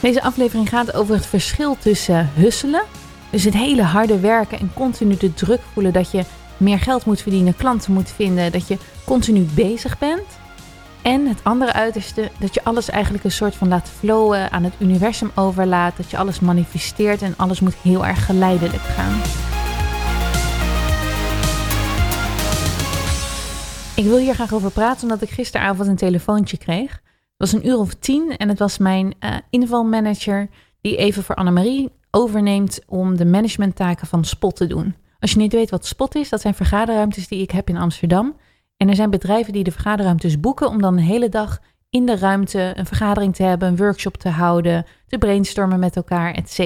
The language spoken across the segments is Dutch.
Deze aflevering gaat over het verschil tussen husselen, dus het hele harde werken en continu de druk voelen dat je meer geld moet verdienen, klanten moet vinden, dat je continu bezig bent. En het andere uiterste, dat je alles eigenlijk een soort van laat flowen, aan het universum overlaat, dat je alles manifesteert en alles moet heel erg geleidelijk gaan. Ik wil hier graag over praten omdat ik gisteravond een telefoontje kreeg. Het was een uur of tien en het was mijn uh, invalmanager die even voor Annemarie overneemt om de managementtaken van Spot te doen. Als je niet weet wat Spot is, dat zijn vergaderruimtes die ik heb in Amsterdam. En er zijn bedrijven die de vergaderruimtes boeken om dan een hele dag in de ruimte een vergadering te hebben, een workshop te houden, te brainstormen met elkaar, etc.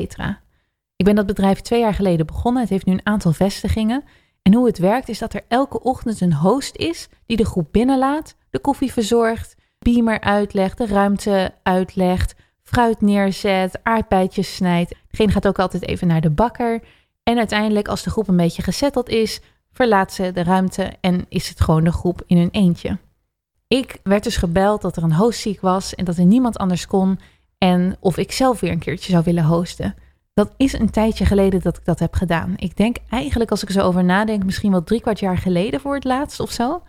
Ik ben dat bedrijf twee jaar geleden begonnen. Het heeft nu een aantal vestigingen. En hoe het werkt is dat er elke ochtend een host is die de groep binnenlaat, de koffie verzorgt, beamer uitlegt, de ruimte uitlegt, fruit neerzet, aardbeidjes snijdt. Degene gaat ook altijd even naar de bakker. En uiteindelijk, als de groep een beetje gezetteld is, verlaat ze de ruimte en is het gewoon de groep in hun eentje. Ik werd dus gebeld dat er een host ziek was en dat er niemand anders kon en of ik zelf weer een keertje zou willen hosten. Dat is een tijdje geleden dat ik dat heb gedaan. Ik denk eigenlijk, als ik er zo over nadenk, misschien wel drie kwart jaar geleden voor het laatst of zo.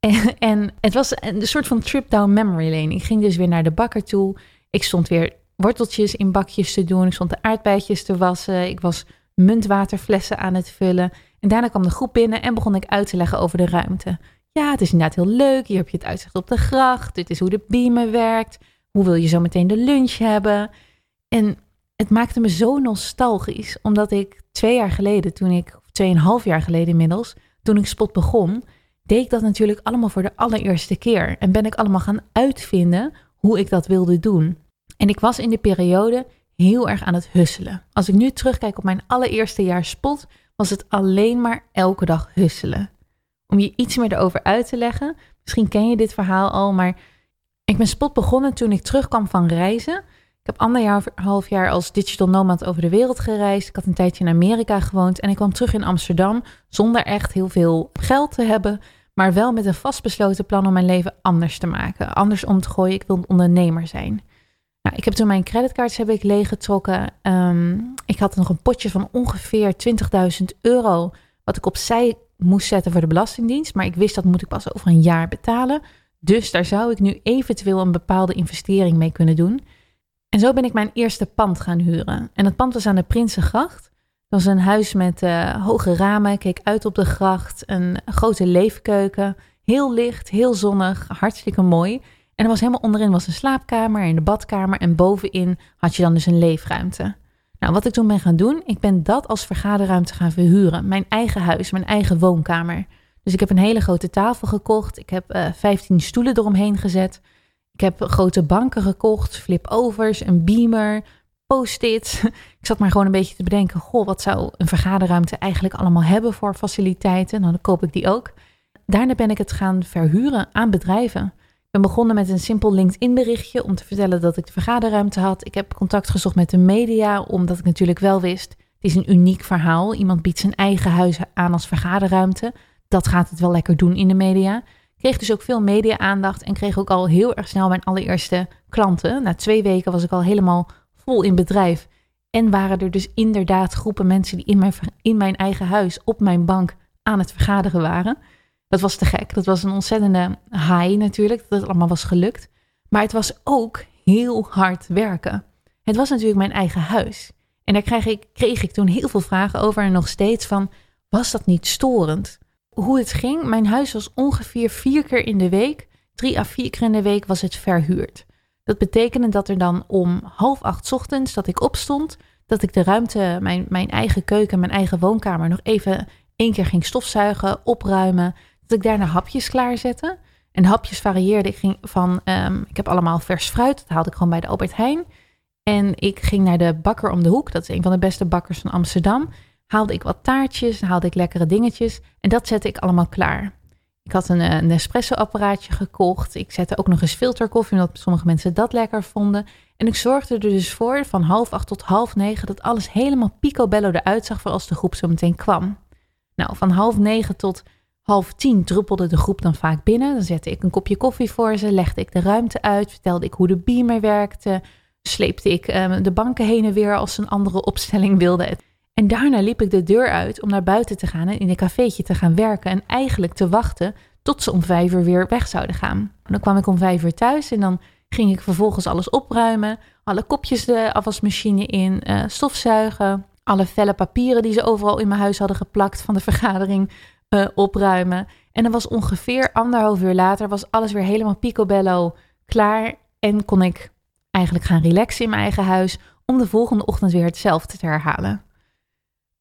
En, het was een soort van trip down memory lane. Ik ging dus weer naar de bakker toe. Ik stond weer worteltjes in bakjes te doen. Ik stond de aardbeidjes te wassen. Ik was muntwaterflessen aan het vullen. En daarna kwam de groep binnen en begon ik uit te leggen over de ruimte. Ja, het is inderdaad heel leuk. Hier heb je het uitzicht op de gracht. Dit is hoe de beamer werkt. Hoe wil je zo meteen de lunch hebben? En het maakte me zo nostalgisch, omdat ik twee jaar geleden, toen ik, of tweeënhalf jaar geleden inmiddels, toen ik Spot begon, deed ik dat natuurlijk allemaal voor de allereerste keer. En ben ik allemaal gaan uitvinden hoe ik dat wilde doen. En ik was in die periode heel erg aan het husselen. Als ik nu terugkijk op mijn allereerste jaar Spot, was het alleen maar elke dag husselen. Om je iets meer erover uit te leggen, misschien ken je dit verhaal al, maar ik ben Spot begonnen toen ik terugkwam van reizen. Ik heb anderhalf jaar als digital nomad over de wereld gereisd. Ik had een tijdje in Amerika gewoond en ik kwam terug in Amsterdam zonder echt heel veel geld te hebben, maar wel met een vastbesloten plan om mijn leven anders te maken, anders om te gooien. Ik wil een ondernemer zijn. Nou, ik heb toen mijn creditcards heb ik leeggetrokken. Um, ik had nog een potje van ongeveer 20.000 euro wat ik opzij moest zetten voor de Belastingdienst, maar ik wist dat moet ik pas over een jaar betalen. Dus daar zou ik nu eventueel een bepaalde investering mee kunnen doen. En zo ben ik mijn eerste pand gaan huren. En dat pand was aan de Prinsengracht. Dat was een huis met uh, hoge ramen, keek uit op de gracht, een grote leefkeuken. Heel licht, heel zonnig, hartstikke mooi. En er was helemaal onderin was een slaapkamer en de badkamer. En bovenin had je dan dus een leefruimte. Nou, wat ik toen ben gaan doen, ik ben dat als vergaderruimte gaan verhuren. Mijn eigen huis, mijn eigen woonkamer. Dus ik heb een hele grote tafel gekocht. Ik heb uh, eh, 15 stoelen eromheen gezet. Ik heb grote banken gekocht, flip-overs, een beamer, post-its. Ik zat maar gewoon een beetje te bedenken, goh, wat zou een vergaderruimte eigenlijk allemaal hebben voor faciliteiten? Nou, dan koop ik die ook. Daarna ben ik het gaan verhuren aan bedrijven. Ik ben begonnen met een simpel LinkedIn berichtje om te vertellen dat ik de vergaderruimte had. Ik heb contact gezocht met de media, omdat ik natuurlijk wel wist, het is een uniek verhaal. Iemand biedt zijn eigen huis aan als vergaderruimte. Dat gaat het wel lekker doen in de media. Kreeg dus ook veel media-aandacht en kreeg ook al heel erg snel mijn allereerste klanten. Na twee weken was ik al helemaal vol in bedrijf. En waren er dus inderdaad groepen mensen die in mijn, in mijn eigen huis, op mijn bank, aan het vergaderen waren. Dat was te gek. Dat was een ontzettende high natuurlijk, dat het allemaal was gelukt. Maar het was ook heel hard werken. Het was natuurlijk mijn eigen huis. En daar kreeg ik, kreeg ik toen heel veel vragen over en nog steeds van, was dat niet storend? hoe het ging. Mijn huis was ongeveer vier keer in de week, drie à vier keer in de week was het verhuurd. Dat betekende dat er dan om half acht ochtends dat ik opstond, dat ik de ruimte, mijn, mijn eigen keuken, mijn eigen woonkamer nog even één keer ging stofzuigen, opruimen. Dat ik daarna hapjes klaarzette. En hapjes varieerde. Ik ging van, um, ik heb allemaal vers fruit, dat haalde ik gewoon bij de Albert Heijn. En ik ging naar de bakker om de hoek, dat is een van de beste bakkers van Amsterdam haalde ik wat taartjes, haalde ik lekkere dingetjes en dat zette ik allemaal klaar. Ik had een, een espresso-apparaatje gekocht. Ik zette ook nog eens filterkoffie, omdat sommige mensen dat lekker vonden. En ik zorgde er dus voor van half acht tot half negen dat alles helemaal picobello eruit zag voor als de groep zo meteen kwam. Nou, van half negen tot half tien druppelde de groep dan vaak binnen. Dan zette ik een kopje koffie voor ze, legde ik de ruimte uit, vertelde ik hoe de beamer werkte, sleepte ik ehm, de banken heen en weer als ze een andere opstelling wilden. En daarna liep ik de deur uit om naar buiten te gaan en in een cafeetje te gaan werken. En eigenlijk te wachten tot ze om vijf uur weer weg zouden gaan. En dan kwam ik om vijf uur thuis en dan ging ik vervolgens alles opruimen. Alle kopjes de afwasmachine in, uh, stofzuigen. Alle felle papieren die ze overal in mijn huis hadden geplakt van de vergadering uh, opruimen. En dan was ongeveer anderhalf uur later was alles weer helemaal picobello klaar. En kon ik eigenlijk gaan relaxen in mijn eigen huis om de volgende ochtend weer hetzelfde te herhalen.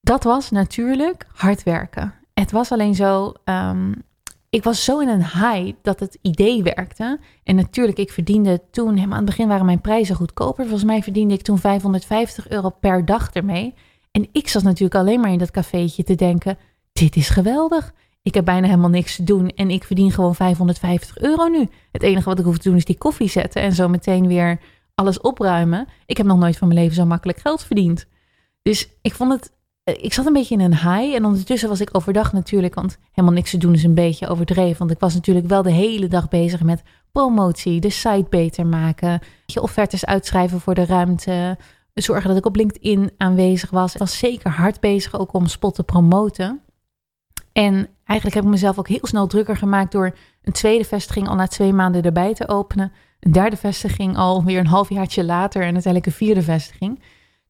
Dat was natuurlijk hard werken. Het was alleen zo, um, ik was zo in een high dat het idee werkte. En natuurlijk, ik verdiende toen, helemaal aan het begin waren mijn prijzen goedkoper. Volgens mij verdiende ik toen 550 euro per dag ermee. En ik zat natuurlijk alleen maar in dat cafeetje te denken, dit is geweldig. Ik heb bijna helemaal niks te doen en ik verdien gewoon 550 euro nu. Het enige wat ik hoef te doen is die koffie zetten en zo meteen weer alles opruimen. Ik heb nog nooit van mijn leven zo makkelijk geld verdiend. Dus ik vond het ik zat een beetje in een high. En ondertussen was ik overdag natuurlijk, want helemaal niks te doen is een beetje overdreven. Want ik was natuurlijk wel de hele dag bezig met promotie, de site beter maken, je offertes uitschrijven voor de ruimte, zorgen dat ik op LinkedIn aanwezig was. Ik was zeker hard bezig ook om spot te promoten. En eigenlijk heb ik mezelf ook heel snel drukker gemaakt door een tweede vestiging al na twee maanden erbij te openen. Een derde vestiging alweer een halfjaartje later en uiteindelijk een vierde vestiging.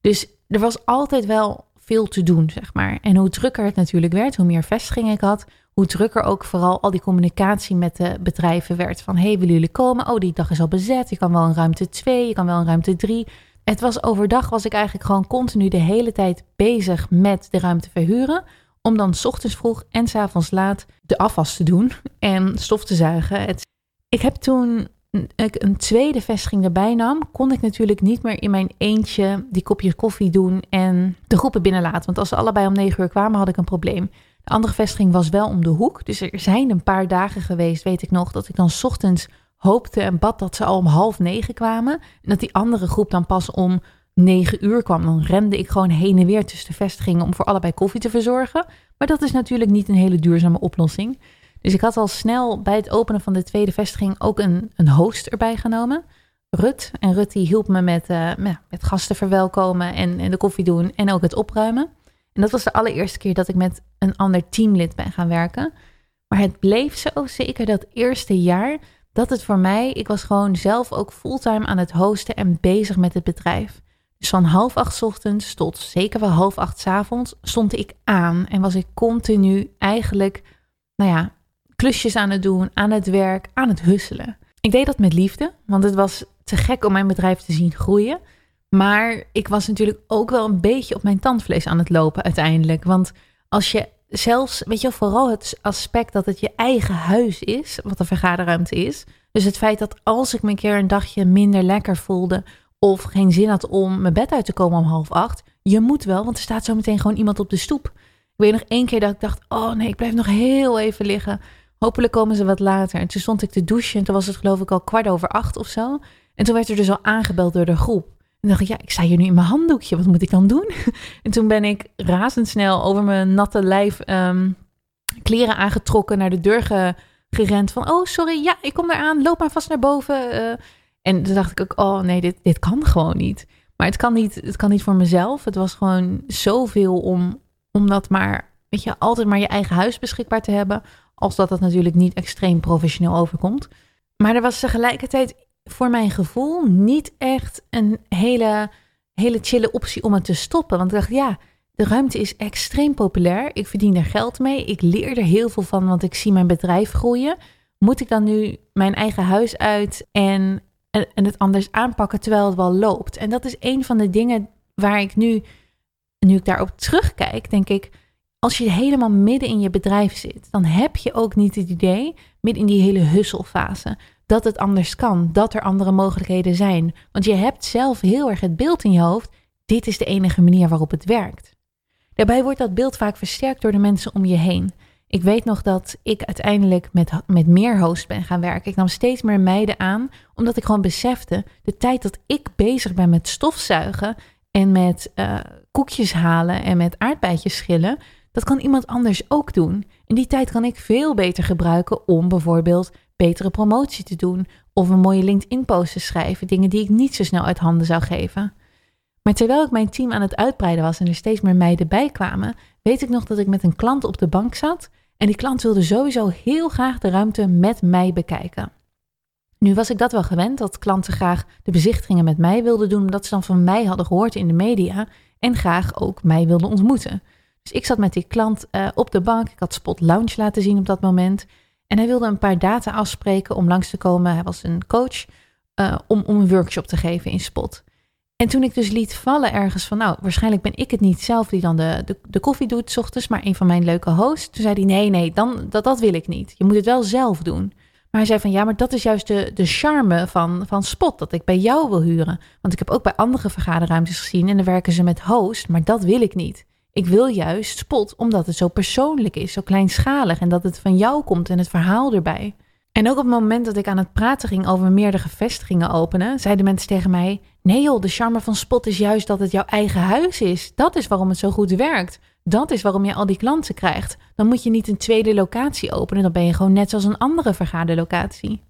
Dus er was altijd wel veel te doen, zeg maar. En hoe drukker het natuurlijk werd, hoe meer vestigingen ik had, hoe drukker ook vooral al die communicatie met de bedrijven werd. Van, hey, willen jullie komen? Oh, die dag is al bezet. Je kan wel een ruimte 2, je kan wel een ruimte 3. Het was overdag, was ik eigenlijk gewoon continu de hele tijd bezig met de ruimte verhuren. Om dan s ochtends vroeg en s avonds laat de afwas te doen en stof te zuigen. Het, ik heb toen een tweede vestiging erbij nam, kon ik natuurlijk niet meer in mijn eentje die kopjes koffie doen en de groepen binnenlaten. Want als ze allebei om negen uur kwamen, had ik een probleem. De andere vestiging was wel om de hoek. Dus er zijn een paar dagen geweest, weet ik nog, dat ik dan ochtends hoopte en bad dat ze al om half negen kwamen. En dat die andere groep dan pas om negen uur kwam. Dan rende ik gewoon heen en weer tussen de vestigingen om voor allebei koffie te verzorgen. Maar dat is natuurlijk niet een hele duurzame oplossing. Dus ik had al snel bij het openen van de tweede vestiging ook een, een host erbij genomen. Rut. En Rut die hielp me met, uh, met gasten verwelkomen en, en de koffie doen en ook het opruimen. En dat was de allereerste keer dat ik met een ander teamlid ben gaan werken. Maar het bleef zo zeker dat eerste jaar dat het voor mij, ik was gewoon zelf ook fulltime aan het hosten en bezig met het bedrijf. Dus van half acht ochtends tot zeker wel half acht avonds stond ik aan en was ik continu eigenlijk, nou ja, klusjes aan het doen, aan het werk, aan het husselen. Ik deed dat met liefde, want het was te gek om mijn bedrijf te zien groeien. Maar ik was natuurlijk ook wel een beetje op mijn tandvlees aan het lopen uiteindelijk. Want als je zelfs, weet je, vooral het aspect dat het je eigen huis is, wat de vergaderruimte is. Dus het feit dat als ik me keer een dagje minder lekker voelde of geen zin had om mijn bed uit te komen om half acht, je moet wel, want er staat zo meteen gewoon iemand op de stoep. Ik weet nog één keer dat ik dacht, oh nee, ik blijf nog heel even liggen. Hopelijk komen ze wat later. En toen stond ik te douchen en toen was het geloof ik al kwart over acht of zo. En toen werd er dus al aangebeld door de groep. En dacht ik, ja, ik sta hier nu in mijn handdoekje. Wat moet ik dan doen? En toen ben ik razendsnel over mijn natte lijf um, kleren aangetrokken naar de deur gerend. Van, oh, sorry, ja, ik kom eraan. Loop maar vast naar boven. Uh, en toen dacht ik ook, oh nee, dit, dit kan gewoon niet. Maar het kan niet, het kan niet voor mezelf. Het was gewoon zoveel om, om dat maar, weet je, altijd maar je eigen huis beschikbaar te hebben. Als dat het natuurlijk niet extreem professioneel overkomt. Maar er was tegelijkertijd voor mijn gevoel niet echt een hele, hele chille optie om het te stoppen. Want ik dacht, ja, de ruimte is extreem populair. Ik verdien er geld mee. Ik leer er heel veel van, want ik zie mijn bedrijf groeien. Moet ik dan nu mijn eigen huis uit en, en, en het anders aanpakken terwijl het wel loopt? En dat is een van de dingen waar ik nu, nu ik daarop terugkijk, denk ik als je helemaal midden in je bedrijf zit, dan heb je ook niet het idee, midden in die hele husselfase, dat het anders kan, dat er andere mogelijkheden zijn. Want je hebt zelf heel erg het beeld in je hoofd, dit is de enige manier waarop het werkt. Daarbij wordt dat beeld vaak versterkt door de mensen om je heen. Ik weet nog dat ik uiteindelijk met, met meer host ben gaan werken. Ik nam steeds meer meiden aan, omdat ik gewoon besefte, de tijd dat ik bezig ben met stofzuigen en met uh, koekjes halen en met aardbeidjes schillen, Dat kan iemand anders ook doen. En die tijd kan ik veel beter gebruiken om bijvoorbeeld betere promotie te doen of een mooie LinkedIn-post te schrijven, dingen die ik niet zo snel uit handen zou geven. Maar terwijl ik mijn team aan het uitbreiden was en er steeds meer meiden bij kwamen, weet ik nog dat ik met een klant op de bank zat en die klant wilde sowieso heel graag de ruimte met mij bekijken. Nu was ik dat wel gewend, dat klanten graag de bezichtigingen met mij wilden doen, omdat ze dan van mij hadden gehoord in de media en graag ook mij wilden ontmoeten. Dus ik zat met die klant uh, op de bank, ik had Spot Lounge laten zien op dat moment. En hij wilde een paar data afspreken om langs te komen. Hij was een coach uh, om, om een workshop te geven in Spot. En toen ik dus liet vallen ergens van, nou, waarschijnlijk ben ik het niet zelf die dan de, de, de koffie doet s ochtends, maar een van mijn leuke hosts. Toen zei hij, nee, nee, dan, dat, dat wil ik niet. Je moet het wel zelf doen. Maar hij zei van, ja, maar dat is juist de, de charme van, van Spot, dat ik bij jou wil huren. Want ik heb ook bij andere vergaderruimtes gezien en dan werken ze met host, maar dat wil ik niet. Ik wil juist Spot omdat het zo persoonlijk is, zo kleinschalig en dat het van jou komt en het verhaal erbij. En ook op het moment dat ik aan het praten ging over meerdere vestigingen openen, zeiden mensen tegen mij: Nee joh, de charme van Spot is juist dat het jouw eigen huis is. Dat is waarom het zo goed werkt. Dat is waarom je al die klanten krijgt. Dan moet je niet een tweede locatie openen, dan ben je gewoon net zoals een andere vergaderlocatie.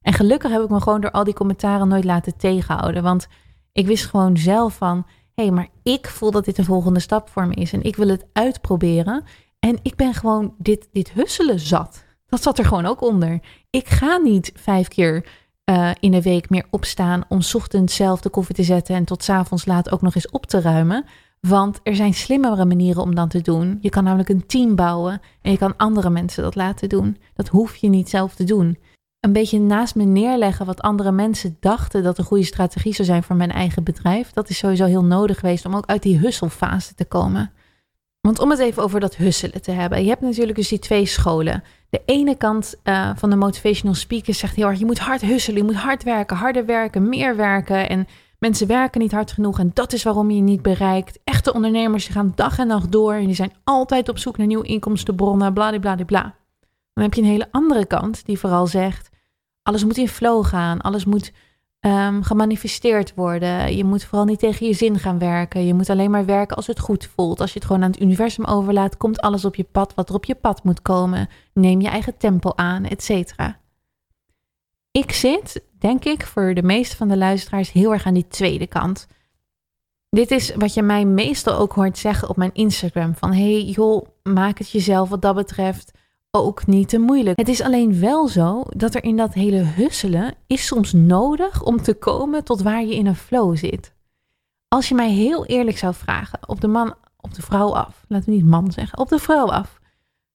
En gelukkig heb ik me gewoon door al die commentaren nooit laten tegenhouden, want ik wist gewoon zelf van: hé, hey, maar ik voel dat dit een volgende stap voor me is en ik wil het uitproberen. En ik ben gewoon dit, dit husselen zat. Dat zat er gewoon ook onder. Ik ga niet vijf keer uh, in de week meer opstaan om ochtends zelf de koffie te zetten en tot avonds laat ook nog eens op te ruimen. Want er zijn slimmere manieren om dat te doen. Je kan namelijk een team bouwen en je kan andere mensen dat laten doen. Dat hoef je niet zelf te doen. Een beetje naast me neerleggen wat andere mensen dachten dat een goede strategie zou zijn voor mijn eigen bedrijf. Dat is sowieso heel nodig geweest om ook uit die husselfase te komen. Want om het even over dat husselen te hebben. Je hebt natuurlijk dus die twee scholen. De ene kant uh, van de motivational speakers zegt heel erg: je moet hard husselen, je moet hard werken, harder werken, meer werken. En mensen werken niet hard genoeg en dat is waarom je niet bereikt. Echte ondernemers die gaan dag en nacht door en die zijn altijd op zoek naar nieuwe inkomstenbronnen, bladibladibla. Dan heb je een hele andere kant die vooral zegt: alles moet in flow gaan, alles moet um, gemanifesteerd worden. Je moet vooral niet tegen je zin gaan werken. Je moet alleen maar werken als het goed voelt. Als je het gewoon aan het universum overlaat, komt alles op je pad wat er op je pad moet komen. Neem je eigen tempo aan, et cetera. Ik zit, denk ik, voor de meeste van de luisteraars heel erg aan die tweede kant. Dit is wat je mij meestal ook hoort zeggen op mijn Instagram. Van hey joh, maak het jezelf wat dat betreft ook niet te moeilijk. Het is alleen wel zo dat er in dat hele husselen is soms nodig om te komen tot waar je in een flow zit. Als je mij heel eerlijk zou vragen, op de man, op de vrouw af, laten we niet man zeggen, op de vrouw af.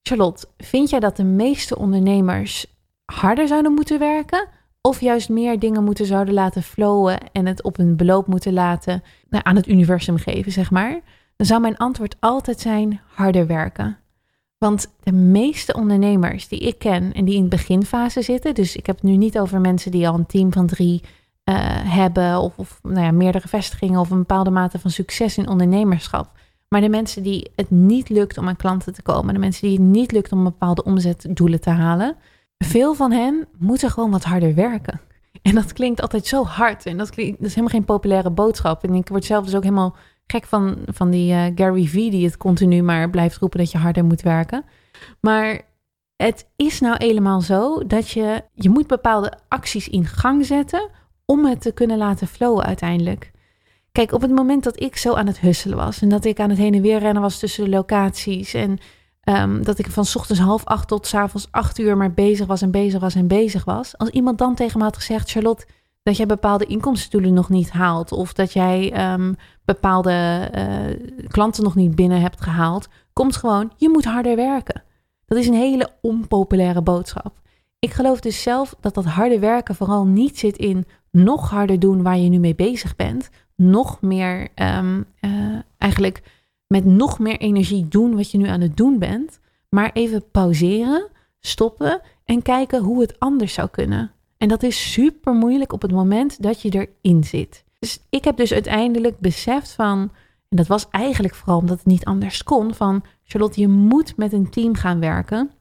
Charlotte, vind jij dat de meeste ondernemers harder zouden moeten werken? Of juist meer dingen moeten zouden laten flowen en het op een beloop moeten laten nou, aan het universum geven, zeg maar? Dan zou mijn antwoord altijd zijn harder werken. Want de meeste ondernemers die ik ken en die in de beginfase zitten, dus ik heb het nu niet over mensen die al een team van drie uh, hebben of, of nou ja, meerdere vestigingen of een bepaalde mate van succes in ondernemerschap. Maar de mensen die het niet lukt om aan klanten te komen, de mensen die het niet lukt om bepaalde omzetdoelen te halen, veel van hen moeten gewoon wat harder werken. En dat klinkt altijd zo hard en dat, dat is helemaal geen populaire boodschap. En ik word zelf dus ook helemaal gek van, van die uh, Gary Vee die het continu maar blijft roepen dat je harder moet werken. Maar het is nou helemaal zo dat je, je moet bepaalde acties in gang zetten om het te kunnen laten flowen uiteindelijk. Kijk, op het moment dat ik zo aan het husselen was en dat ik aan het heen en weer rennen was tussen de locaties en um, dat ik van ochtends half acht tot s avonds acht uur maar bezig was en bezig was en bezig was. Als iemand dan tegen me had gezegd, Charlotte, dat jij bepaalde inkomstendoelen nog niet haalt. Of dat jij um, bepaalde uh, klanten nog niet binnen hebt gehaald. Komt gewoon, je moet harder werken. Dat is een hele onpopulaire boodschap. Ik geloof dus zelf dat dat harde werken vooral niet zit in nog harder doen waar je nu mee bezig bent. Nog meer, um, uh, eigenlijk met nog meer energie doen wat je nu aan het doen bent. Maar even pauzeren, stoppen en kijken hoe het anders zou kunnen. En dat is super moeilijk op het moment dat je erin zit. Dus ik heb dus uiteindelijk beseft van, en dat was eigenlijk vooral omdat het niet anders kon, van Charlotte, je moet met een team gaan werken.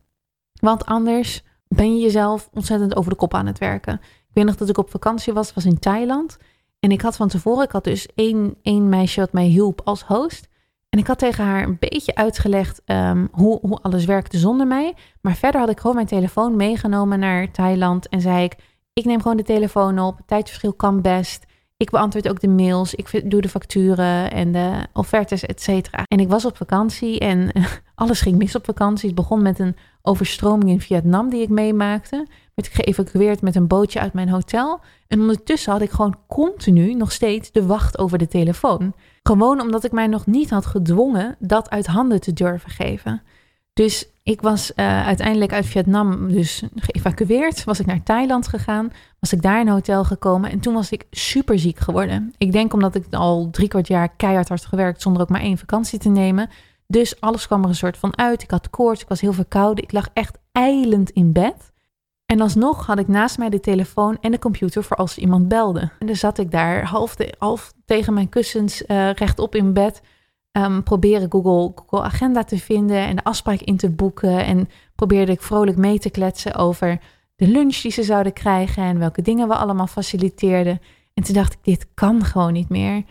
Want anders ben je jezelf ontzettend over de kop aan het werken. Ik weet nog dat ik op vakantie was, was in Thailand. En ik had van tevoren, ik had dus één, één meisje wat mij hielp als host. En ik had tegen haar een beetje uitgelegd ehm, hoe, hoe alles werkte zonder mij. Maar verder had ik gewoon mijn telefoon meegenomen naar Thailand en zei ik: Ik neem gewoon de telefoon op. Tijdverschil kan best. Ik beantwoord ook de mails. Ik doe de facturen en de offertes, et cetera. En ik was op vakantie en alles ging mis op vakantie. Het begon met een overstroming in Vietnam die ik meemaakte. Werd ik geëvacueerd met een bootje uit mijn hotel. En ondertussen had ik gewoon continu nog steeds de wacht over de telefoon. Gewoon omdat ik mij nog niet had gedwongen dat uit handen te durven geven. Dus ik was uh, uiteindelijk uit Vietnam dus geëvacueerd. Was ik naar Thailand gegaan. Was ik daar in een hotel gekomen. En toen was ik super ziek geworden. Ik denk omdat ik al drie kwart jaar keihard had gewerkt. Zonder ook maar één vakantie te nemen. Dus alles kwam er een soort van uit. Ik had koorts. Ik was heel verkouden. Ik lag echt eilend in bed. En alsnog had ik naast mij de telefoon en de computer voor als iemand belde. En dan zat ik daar half, half tegen mijn kussens uh, rechtop in bed um, proberen Google, Google Agenda te vinden en de afspraak in te boeken. En probeerde ik vrolijk mee te kletsen over de lunch die ze zouden krijgen en welke dingen we allemaal faciliteerden. En toen dacht ik, dit kan gewoon niet meer.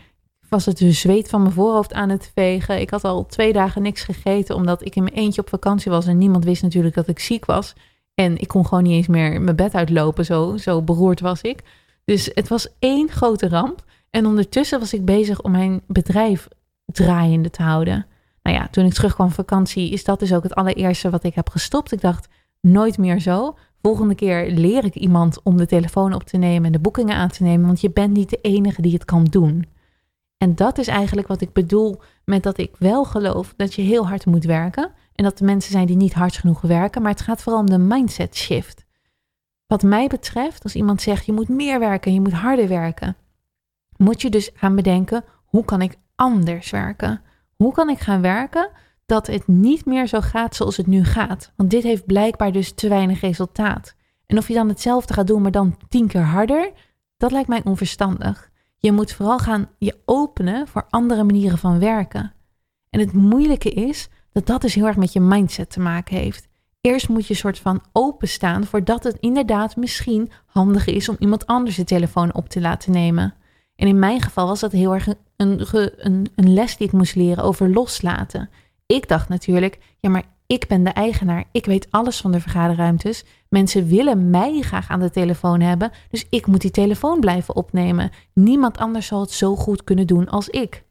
Was het de zweet van mijn voorhoofd aan het vegen. Ik had al twee dagen niks gegeten omdat ik in mijn eentje op vakantie was en niemand wist natuurlijk dat ik ziek was. En ik kon gewoon niet eens meer mijn bed uitlopen, zo, zo beroerd was ik. Dus het was één grote ramp. En ondertussen was ik bezig om mijn bedrijf draaiende te houden. Nou ja, toen ik terugkwam van vakantie, is dat dus ook het allereerste wat ik heb gestopt. Ik dacht, nooit meer zo. Volgende keer leer ik iemand om de telefoon op te nemen en de boekingen aan te nemen, want je bent niet de enige die het kan doen. En dat is eigenlijk wat ik bedoel met dat ik wel geloof dat je heel hard moet werken en dat er mensen zijn die niet hard genoeg werken, maar het gaat vooral om de mindset shift. Wat mij betreft, als iemand zegt je moet meer werken, je moet harder werken, moet je dus aan bedenken hoe kan ik anders werken? Hoe kan ik gaan werken dat het niet meer zo gaat zoals het nu gaat? Want dit heeft blijkbaar dus te weinig resultaat. En of je dan hetzelfde gaat doen, maar dan tien keer harder, dat lijkt mij onverstandig. Je moet vooral gaan je openen voor andere manieren van werken. En het moeilijke is dat dat dus heel erg met je mindset te maken heeft. Eerst moet je soort van openstaan voordat het inderdaad misschien handig is om iemand anders de telefoon op te laten nemen. En in mijn geval was dat heel erg een, een, een les die ik moest leren over loslaten. Ik dacht natuurlijk, ja, maar ik ben de eigenaar. Ik weet alles van de vergaderruimtes. Mensen willen mij graag aan de telefoon hebben, dus ik moet die telefoon blijven opnemen. Niemand anders zal het zo goed kunnen doen als ik.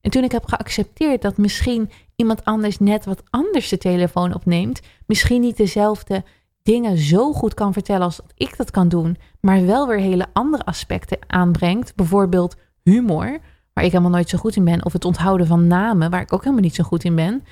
En toen ik heb geaccepteerd dat misschien iemand anders net wat anders de telefoon opneemt, misschien niet dezelfde dingen zo goed kan vertellen als dat ik dat kan doen, maar wel weer hele andere aspecten aanbrengt, bijvoorbeeld humor, waar ik helemaal nooit zo goed in ben, of het onthouden van namen, waar ik ook helemaal niet zo goed in ben.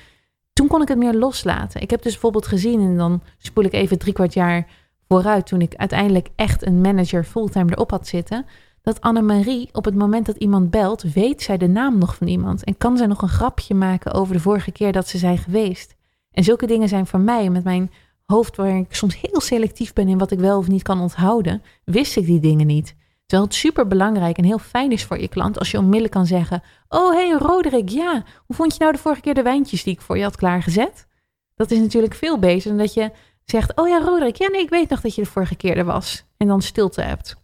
Toen kon ik het meer loslaten. Ik heb dus bijvoorbeeld gezien, en dan spoel ik even drie kwart jaar vooruit, toen ik uiteindelijk echt een manager fulltime erop had zitten, dat Annemarie op het moment dat iemand belt, weet zij de naam nog van iemand en kan zij nog een grapje maken over de vorige keer dat ze zijn geweest. En zulke dingen zijn voor mij met mijn hoofd, waar ik soms heel selectief ben in wat ik wel of niet kan onthouden, wist ik die dingen niet. Terwijl het super belangrijk en heel fijn is voor je klant als je onmiddellijk kan zeggen: Oh, hey Roderick, ja, hoe vond je nou de vorige keer de wijntjes die ik voor je had klaargezet? Dat is natuurlijk veel beter dan dat je zegt: Oh ja, Roderick, ja, nee, ik weet nog dat je de vorige keer er was. En dan stilte hebt.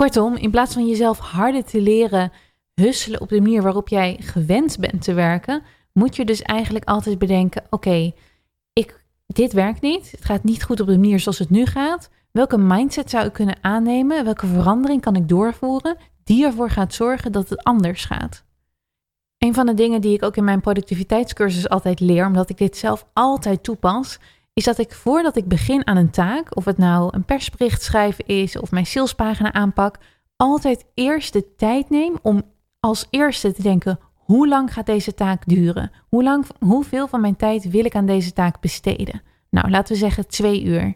Kortom, in plaats van jezelf harder te leren husselen op de manier waarop jij gewend bent te werken, moet je dus eigenlijk altijd bedenken: Oké, dit werkt niet. Het gaat niet goed op de manier zoals het nu gaat. Welke mindset zou ik kunnen aannemen? Welke verandering kan ik doorvoeren die ervoor gaat zorgen dat het anders gaat? Een van de dingen die ik ook in mijn productiviteitscursus altijd leer, omdat ik dit zelf altijd toepas, is dat ik voordat ik begin aan een taak, of het nou een persbericht schrijven is of mijn salespagina aanpak, altijd eerst de tijd neem om als eerste te denken: hoe lang gaat deze taak duren? Hoe lang, hoeveel van mijn tijd wil ik aan deze taak besteden? Nou, laten we zeggen twee uur.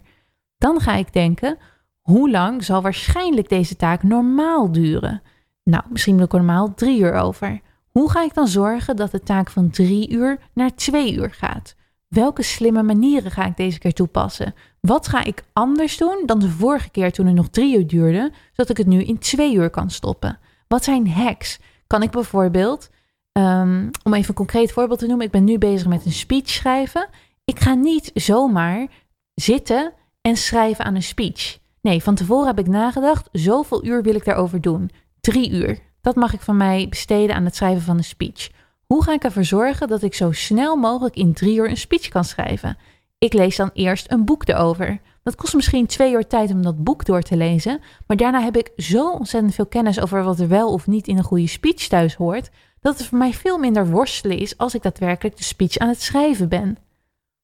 Dan ga ik denken, hoe lang zal waarschijnlijk deze taak normaal duren? Nou, misschien wil ik normaal drie uur over. Hoe ga ik dan zorgen dat de taak van drie uur naar twee uur gaat? Welke slimme manieren ga ik deze keer toepassen? Wat ga ik anders doen dan de vorige keer toen het nog drie uur duurde, zodat ik het nu in twee uur kan stoppen? Wat zijn hacks? Kan ik bijvoorbeeld Ehm, om even een concreet voorbeeld te noemen. Ik ben nu bezig met een speech schrijven. Ik ga niet zomaar zitten en schrijven aan een speech. Nee, van tevoren heb ik nagedacht. Zoveel uur wil ik daarover doen. Drie uur. Dat mag ik van mij besteden aan het schrijven van een speech. Hoe ga ik ervoor zorgen dat ik zo snel mogelijk in drie uur een speech kan schrijven? Ik lees dan eerst een boek erover. Dat kost misschien twee uur tijd om dat boek door te lezen, maar daarna heb ik zo ontzettend veel kennis over wat er wel of niet in een goede speech thuis hoort, dat het voor mij veel minder worstelen is als ik daadwerkelijk de speech aan het schrijven ben.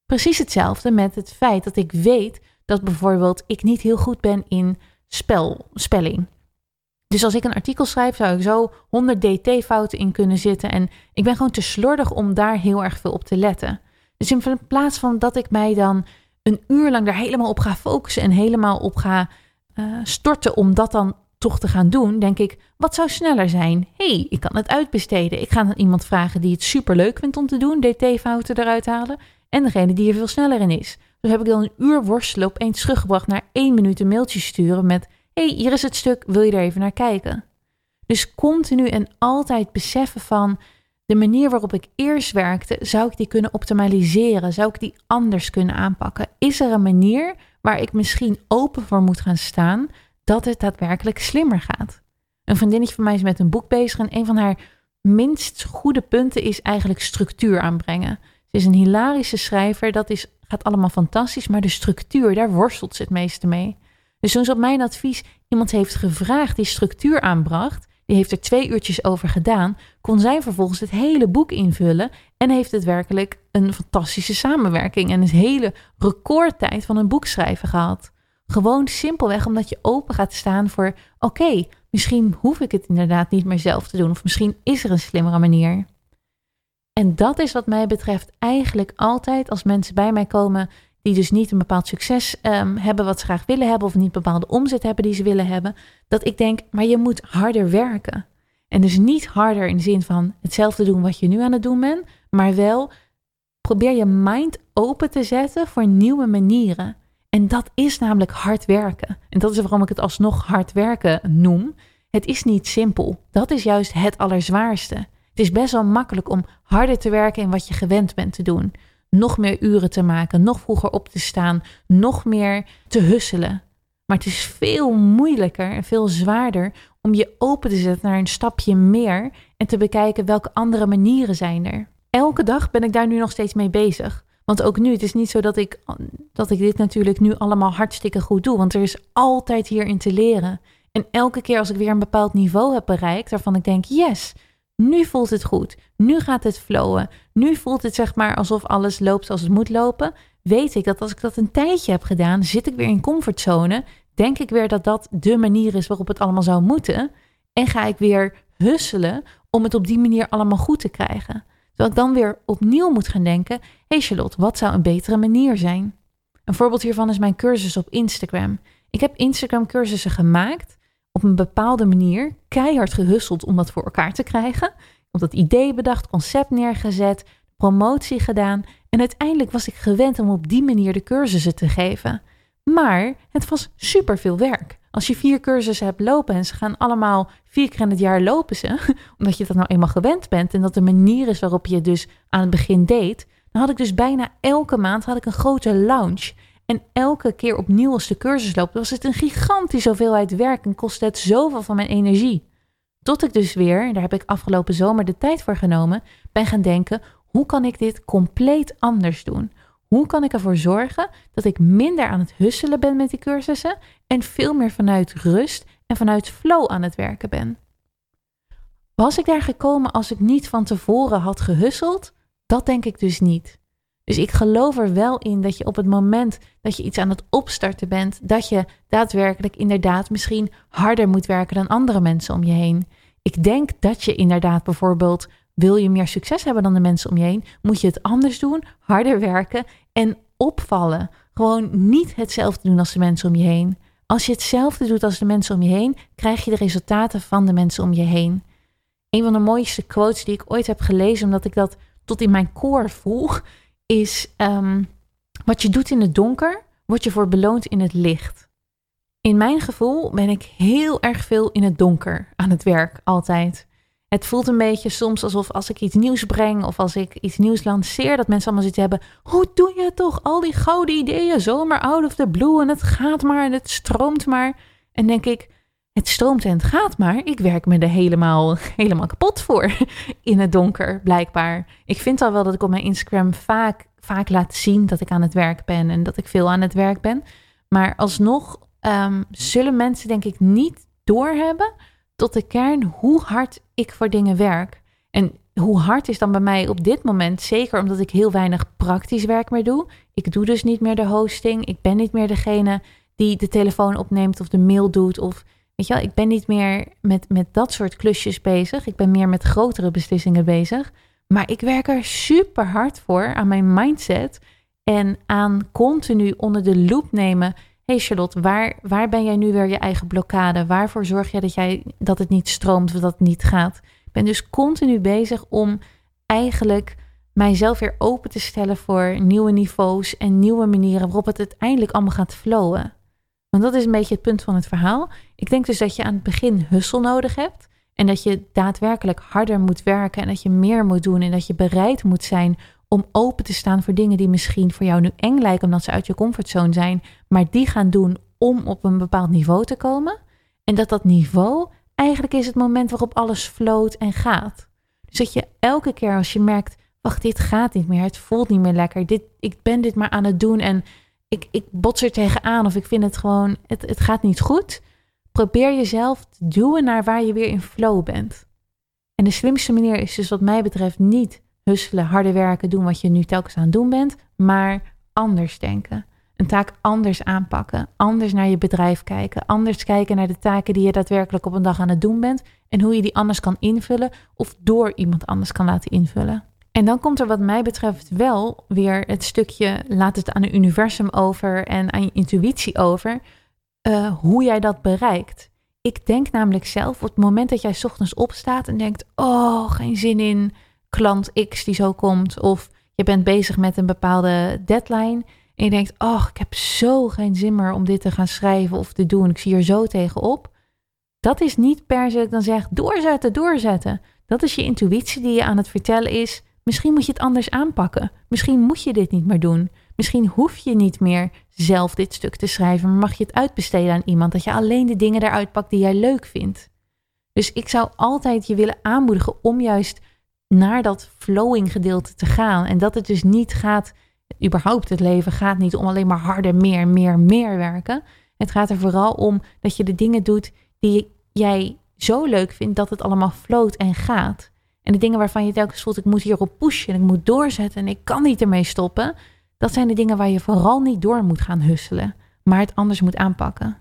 Precies hetzelfde met het feit dat ik weet dat bijvoorbeeld ik niet heel goed ben in spel, spelling. Dus als ik een artikel schrijf, zou ik zo 100 dt-fouten in kunnen zitten. En ik ben gewoon te slordig om daar heel erg veel op te letten. Dus in plaats van dat ik mij dan een uur lang daar helemaal op ga focussen en helemaal op ga uh, storten om dat dan toch te gaan doen, denk ik, wat zou sneller zijn? hey, ik kan het uitbesteden. Ik ga dan iemand vragen die het super leuk vindt om te doen, dt-fouten eruit halen. En degene die er veel sneller in is. Dus heb ik dan een uur worstelen opeens teruggebracht naar één minuut een mailtje sturen met hier is het stuk, wil je er even naar kijken? Dus continu en altijd beseffen van de manier waarop ik eerst werkte, zou ik die kunnen optimaliseren? Zou ik die anders kunnen aanpakken? Is er een manier waar ik misschien open voor moet gaan staan dat het daadwerkelijk slimmer gaat? Een vriendinnetje van mij is met een boek bezig en een van haar minst goede punten is eigenlijk structuur aanbrengen. Ze is een hilarische schrijver, dat is, gaat allemaal fantastisch, maar de structuur, daar worstelt ze het meeste mee. Dus toen op mijn advies iemand heeft gevraagd die structuur aanbracht, die heeft er twee uurtjes over gedaan, kon zij vervolgens het hele boek invullen en heeft het werkelijk een fantastische samenwerking en een hele recordtijd van een boek schrijven gehad. Gewoon simpelweg omdat je open gaat staan voor: oké, misschien hoef ik het inderdaad niet meer zelf te doen, of misschien is er een slimmere manier. En dat is wat mij betreft eigenlijk altijd als mensen bij mij komen die dus niet een bepaald succes um, hebben wat ze graag willen hebben of niet bepaalde omzet hebben die ze willen hebben, dat ik denk, maar je moet harder werken. En dus niet harder in de zin van hetzelfde doen wat je nu aan het doen bent, maar wel probeer je mind open te zetten voor nieuwe manieren. En dat is namelijk hard werken. En dat is waarom ik het alsnog hard werken noem. Het is niet simpel. Dat is juist het allerzwaarste. Het is best wel makkelijk om harder te werken in wat je gewend bent te doen nog meer uren te maken, nog vroeger op te staan, nog meer te husselen. Maar het is veel moeilijker en veel zwaarder om je open te zetten naar een stapje meer en te bekijken welke andere manieren zijn er. Elke dag ben ik daar nu nog steeds mee bezig. Want ook nu, het is niet zo dat ik, dat ik dit natuurlijk nu allemaal hartstikke goed doe. Want er is altijd hierin te leren. En elke keer als ik weer een bepaald niveau heb bereikt, waarvan ik denk, yes, nu voelt het goed. Nu gaat het flowen. Nu voelt het zeg maar alsof alles loopt zoals het moet lopen. Weet ik dat als ik dat een tijdje heb gedaan, zit ik weer in comfortzone. Denk ik weer dat dat de manier is waarop het allemaal zou moeten. En ga ik weer husselen om het op die manier allemaal goed te krijgen. Terwijl ik dan weer opnieuw moet gaan denken: hé hey Charlotte, wat zou een betere manier zijn? Een voorbeeld hiervan is mijn cursus op Instagram. Ik heb Instagram cursussen gemaakt op een bepaalde manier keihard gehusseld om dat voor elkaar te krijgen. Op dat idee bedacht, concept neergezet, promotie gedaan. En uiteindelijk was ik gewend om op die manier de cursussen te geven. Maar het was super veel werk. Als je vier cursussen hebt lopen en ze gaan allemaal vier keer in het jaar lopen ze, omdat je dat nou eenmaal gewend bent en dat de manier is waarop je het dus aan het begin deed, dan had ik dus bijna elke maand had ik een grote launch. En elke keer opnieuw als de cursus loopt, was het een gigantische hoeveelheid werk en kostte het zoveel van mijn energie. Tot ik dus weer, daar heb ik afgelopen zomer de tijd voor genomen, ben gaan denken: hoe kan ik dit compleet anders doen? Hoe kan ik ervoor zorgen dat ik minder aan het husselen ben met die cursussen en veel meer vanuit rust en vanuit flow aan het werken ben? Was ik daar gekomen als ik niet van tevoren had gehusseld? Dat denk ik dus niet. Dus ik geloof er wel in dat je op het moment dat je iets aan het opstarten bent, dat je daadwerkelijk inderdaad misschien harder moet werken dan andere mensen om je heen. Ik denk dat je inderdaad bijvoorbeeld, wil je meer succes hebben dan de mensen om je heen, moet je het anders doen, harder werken en opvallen. Gewoon niet hetzelfde doen als de mensen om je heen. Als je hetzelfde doet als de mensen om je heen, krijg je de resultaten van de mensen om je heen. Een van de mooiste quotes die ik ooit heb gelezen, omdat ik dat tot in mijn core voel, is um, wat je doet in het donker, word je voor beloond in het licht. In mijn gevoel ben ik heel erg veel in het donker aan het werk, altijd. Het voelt een beetje soms alsof als ik iets nieuws breng of als ik iets nieuws lanceer, dat mensen allemaal zitten hebben. Hoe doe je toch al die gouden ideeën zomaar out of the blue en het gaat maar en het stroomt maar. En denk ik, het stroomt en het gaat maar. Ik werk me er helemaal, helemaal kapot voor in het donker, blijkbaar. Ik vind al wel dat ik op mijn Instagram vaak, vaak laat zien dat ik aan het werk ben en dat ik veel aan het werk ben. Maar alsnog um, zullen mensen denk ik niet doorhebben tot de kern hoe hard ik voor dingen werk. En hoe hard is dan bij mij op dit moment, zeker omdat ik heel weinig praktisch werk meer doe. Ik doe dus niet meer de hosting. Ik ben niet meer degene die de telefoon opneemt of de mail doet. Of weet je wel, ik ben niet meer met, met dat soort klusjes bezig. Ik ben meer met grotere beslissingen bezig. Maar ik werk er super hard voor aan mijn mindset en aan continu onder de loep nemen. Hey Charlotte, waar, waar ben jij nu weer je eigen blokkade? Waarvoor zorg jij dat, jij dat het niet stroomt of dat het niet gaat? Ik ben dus continu bezig om eigenlijk mijzelf weer open te stellen voor nieuwe niveaus en nieuwe manieren waarop het uiteindelijk allemaal gaat flowen. Want dat is een beetje het punt van het verhaal. Ik denk dus dat je aan het begin hussel nodig hebt. En dat je daadwerkelijk harder moet werken en dat je meer moet doen en dat je bereid moet zijn om open te staan voor dingen die misschien voor jou nu eng lijken omdat ze uit je comfortzone zijn, maar die gaan doen om op een bepaald niveau te komen. En dat dat niveau eigenlijk is het moment waarop alles floot en gaat. Dus dat je elke keer als je merkt, wacht, dit gaat niet meer, het voelt niet meer lekker, dit, ik ben dit maar aan het doen en ik, ik bots er tegenaan of ik vind het gewoon, het, het gaat niet goed. Probeer jezelf te duwen naar waar je weer in flow bent. En de slimste manier is dus wat mij betreft niet husselen, harder werken, doen wat je nu telkens aan het doen bent, maar anders denken. Een taak anders aanpakken, anders naar je bedrijf kijken, anders kijken naar de taken die je daadwerkelijk op een dag aan het doen bent en hoe je die anders kan invullen of door iemand anders kan laten invullen. En dan komt er wat mij betreft wel weer het stukje, laat het aan het universum over en aan je intuïtie over, uh, hoe jij dat bereikt. Ik denk namelijk zelf, op het moment dat jij ochtends opstaat en denkt, oh, geen zin in klant X die zo komt, of je bent bezig met een bepaalde deadline en je denkt, oh, ik heb zo geen zin meer om dit te gaan schrijven of te doen, ik zie er zo tegenop. Dat is niet per se dat ik dan zeg, doorzetten, doorzetten. Dat is je intuïtie die je aan het vertellen is, Misschien moet je het anders aanpakken. Misschien moet je dit niet meer doen. Misschien hoef je niet meer zelf dit stuk te schrijven, maar mag je het uitbesteden aan iemand. Dat je alleen de dingen eruit pakt die jij leuk vindt. Dus ik zou altijd je willen aanmoedigen om juist naar dat flowing gedeelte te gaan. En dat het dus niet gaat, überhaupt het leven gaat niet om alleen maar harder, meer, meer, meer werken. Het gaat er vooral om dat je de dingen doet die jij zo leuk vindt dat het allemaal float en gaat. En de dingen waarvan je telkens voelt, ik moet hierop pushen en ik moet doorzetten en ik kan niet ermee stoppen. Dat zijn de dingen waar je vooral niet door moet gaan husselen, maar het anders moet aanpakken.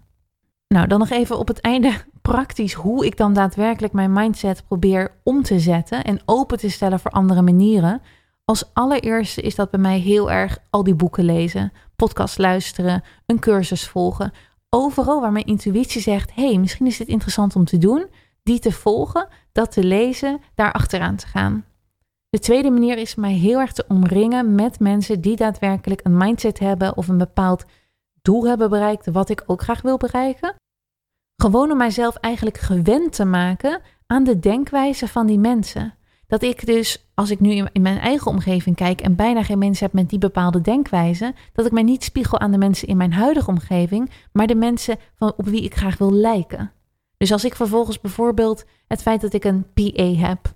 Nou, dan nog even op het einde praktisch hoe ik dan daadwerkelijk mijn mindset probeer om te zetten en open te stellen voor andere manieren. Als allereerste is dat bij mij heel erg al die boeken lezen, podcast luisteren, een cursus volgen. Overal waar mijn intuïtie zegt: hey, misschien is dit interessant om te doen, die te volgen, dat te lezen, daar achteraan te gaan. De tweede manier is mij heel erg te omringen met mensen die daadwerkelijk een mindset hebben of een bepaald doel hebben bereikt, wat ik ook graag wil bereiken. Gewoon om mijzelf eigenlijk gewend te maken aan de denkwijze van die mensen. Dat ik dus, als ik nu in mijn eigen omgeving kijk en bijna geen mensen heb met die bepaalde denkwijze, dat ik mij niet spiegel aan de mensen in mijn huidige omgeving, maar de mensen van, op wie ik graag wil lijken. Dus als ik vervolgens bijvoorbeeld het feit dat ik een PA heb,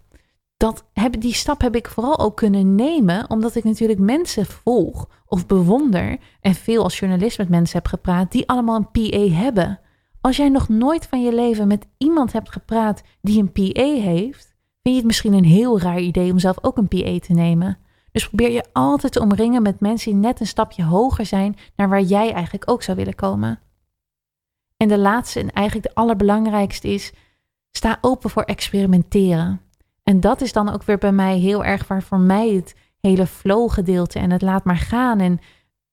dat heb, die stap heb ik vooral ook kunnen nemen omdat ik natuurlijk mensen volg of bewonder en veel als journalist met mensen heb gepraat die allemaal een PA hebben. Als jij nog nooit van je leven met iemand hebt gepraat die een PA heeft, vind je het misschien een heel raar idee om zelf ook een PA te nemen. Dus probeer je altijd te omringen met mensen die net een stapje hoger zijn naar waar jij eigenlijk ook zou willen komen. En de laatste en eigenlijk de allerbelangrijkste is, sta open voor experimenteren. En dat is dan ook weer bij mij heel erg waar voor mij het hele flow gedeelte en het laat maar gaan en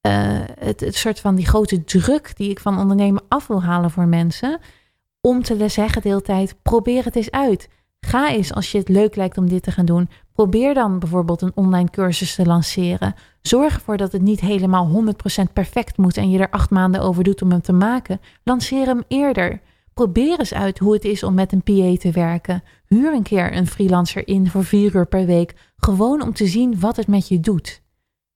uh, het, het soort van die grote druk die ik van ondernemen af wil halen voor mensen. Om te zeggen de hele tijd, probeer het eens uit. Ga eens als je het leuk lijkt om dit te gaan doen. Probeer dan bijvoorbeeld een online cursus te lanceren. Zorg ervoor dat het niet helemaal 100% perfect moet en je er acht maanden over doet om hem te maken. Lanceer hem eerder. Probeer eens uit hoe het is om met een PA te werken. Huur een keer een freelancer in voor vier uur per week. Gewoon om te zien wat het met je doet.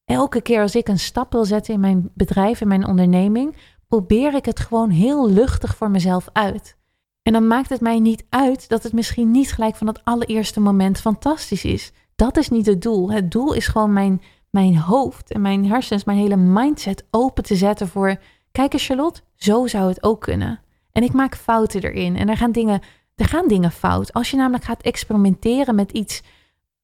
Elke keer als ik een stap wil zetten in mijn bedrijf, in mijn onderneming, probeer ik het gewoon heel luchtig voor mezelf uit. En dan maakt het mij niet uit dat het misschien niet gelijk van het allereerste moment fantastisch is. Dat is niet het doel. Het doel is gewoon mijn, mijn hoofd en mijn hersens, mijn hele mindset open te zetten voor. Kijk eens, Charlotte, zo zou het ook kunnen. En ik maak fouten erin. En er gaan dingen, er gaan dingen fout. Als je namelijk gaat experimenteren met iets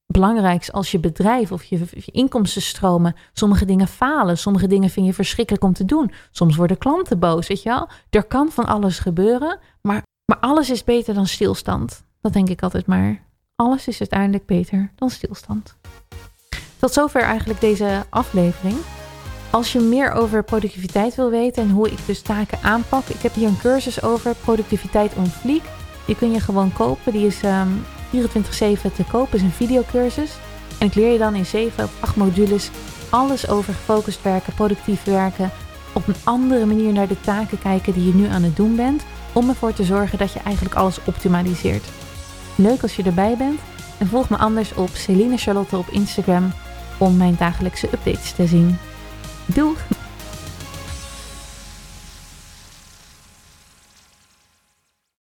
belangrijks als je bedrijf of je, je inkomstenstromen. Sommige dingen falen, sommige dingen vind je verschrikkelijk om te doen. Soms worden klanten boos, weet je wel. Er kan van alles gebeuren, maar, maar alles is beter dan stilstand. Dat denk ik altijd maar. Alles is uiteindelijk beter dan stilstand. Tot zover eigenlijk deze aflevering. Als je meer over productiviteit wil weten en hoe ik dus taken aanpak, ik heb hier een cursus over productiviteit on fleek. Die kun je gewoon kopen. Die is um, 24-7 te kopen, is een videocursus. En ik leer je dan in 7 of 8 modules alles over gefocust werken, productief werken, op een andere manier naar de taken kijken die je nu aan het doen bent, om ervoor te zorgen dat je eigenlijk alles optimaliseert. Leuk als je erbij bent en volg me anders op Celine Charlotte op Instagram om mijn dagelijkse updates te zien. Doeg!